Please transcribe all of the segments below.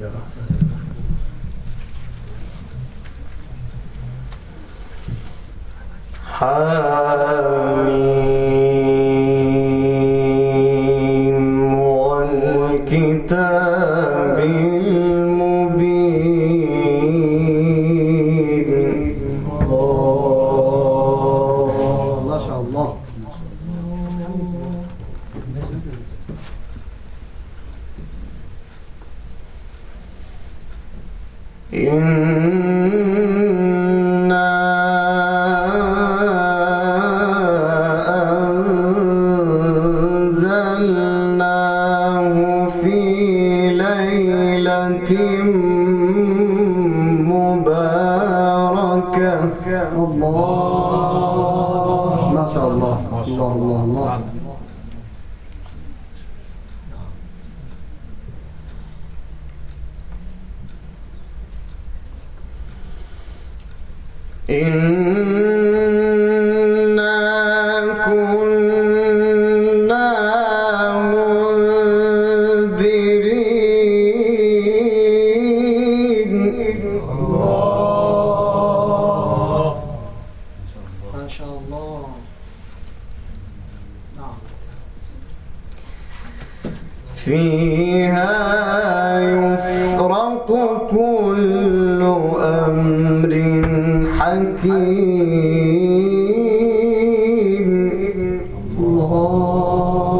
Ja. حميد الله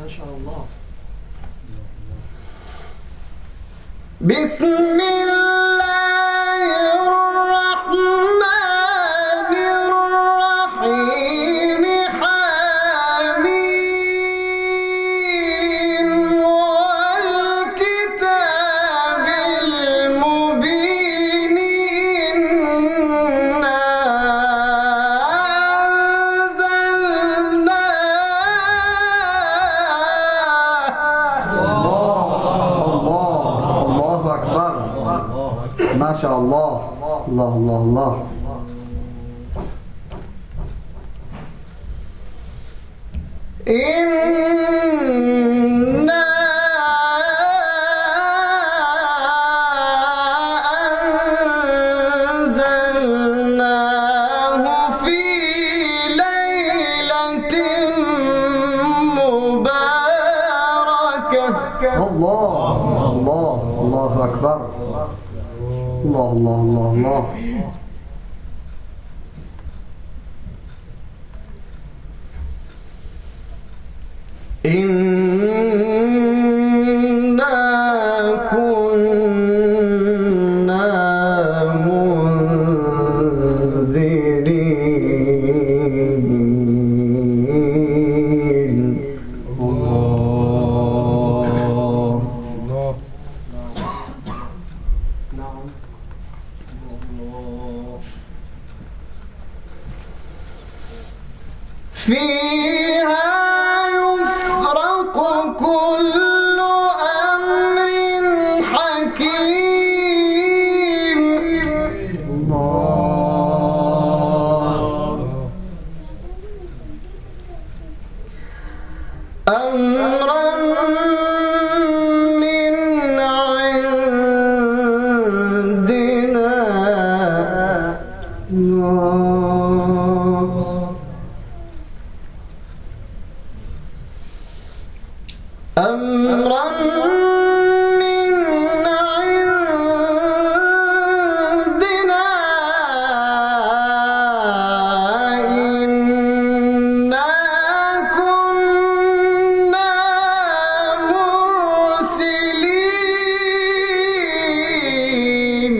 ما شاء الله. بسم الله. ما شاء الله الله الله الله أكبر الله الله الله الله في أمرا من عندنا إنا كنا مرسلين.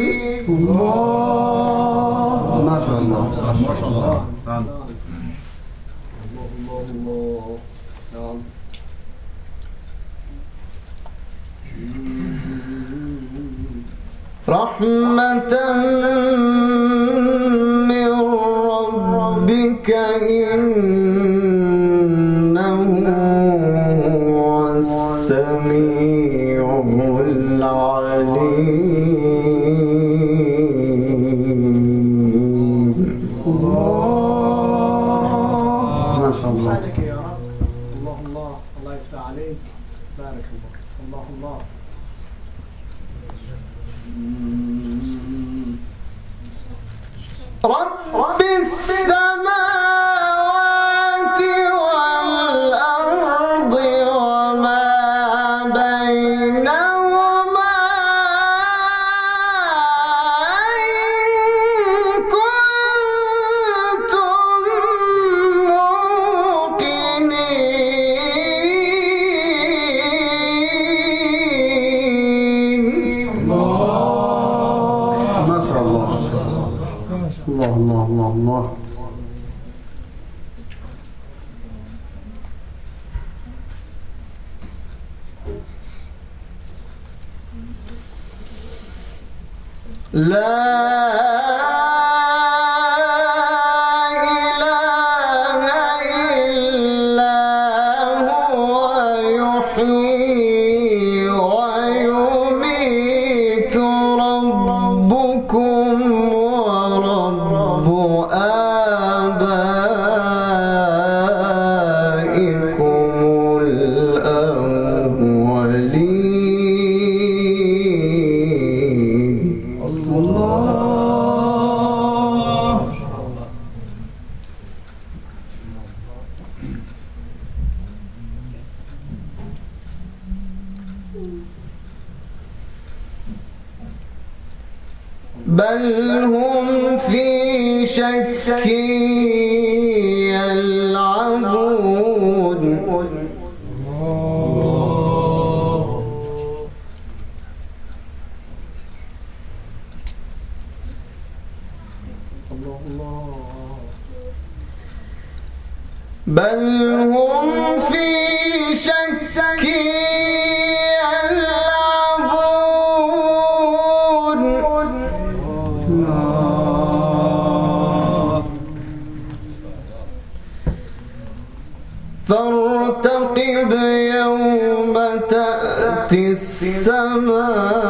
الله. ما شاء الله. ما شاء الله. الله الله الله. نعم. رحمة من ربك إنه هو السميع العليم. ما شاء الله. يا رب. الله الله الله يفتح عليك. بارك الله. الله الله رب السماوات الله الله الله الله لا عقب يوم تأتي السماء.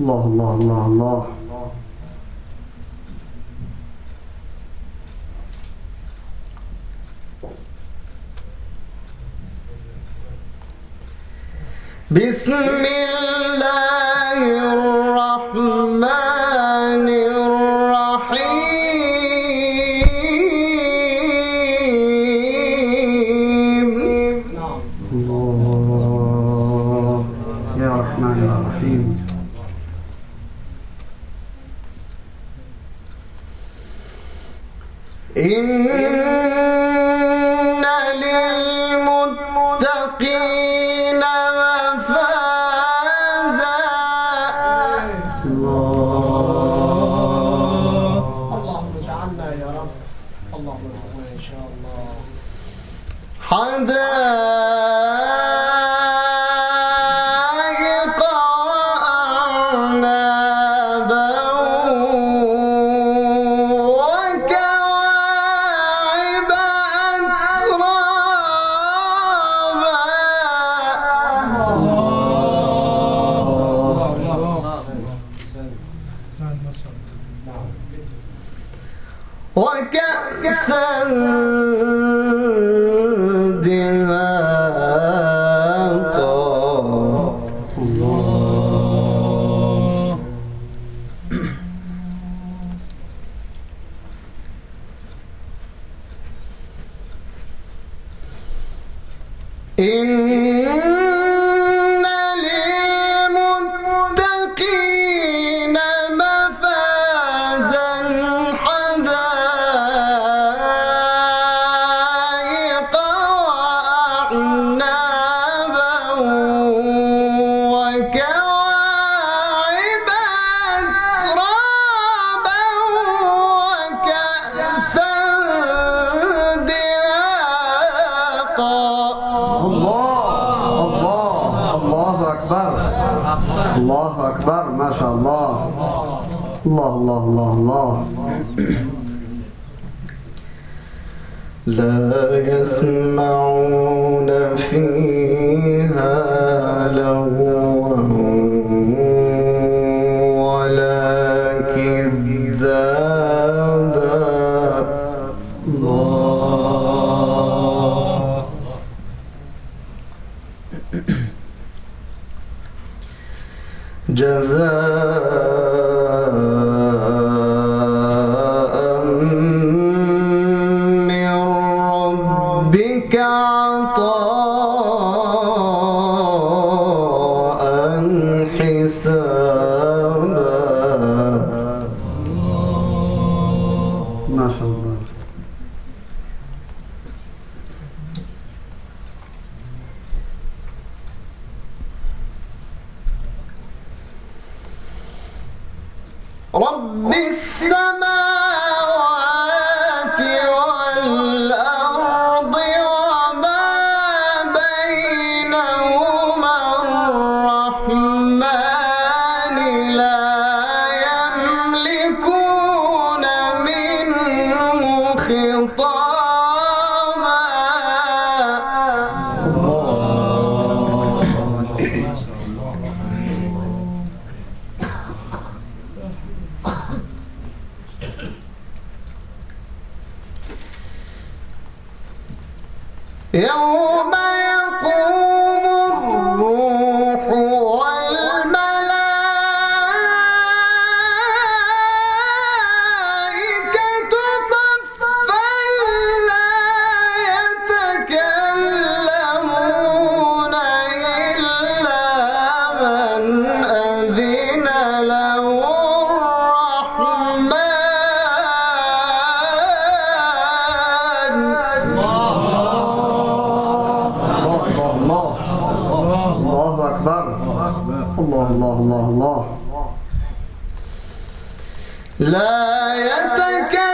Allah Allah Allah Allah. Bismillahirrahmanirrahim. إن إن أكبر. الله أكبر ما شاء الله. الله الله الله الله. لا يسمعون فيه جزاء يوم الله الله الله الله لا يتكلمون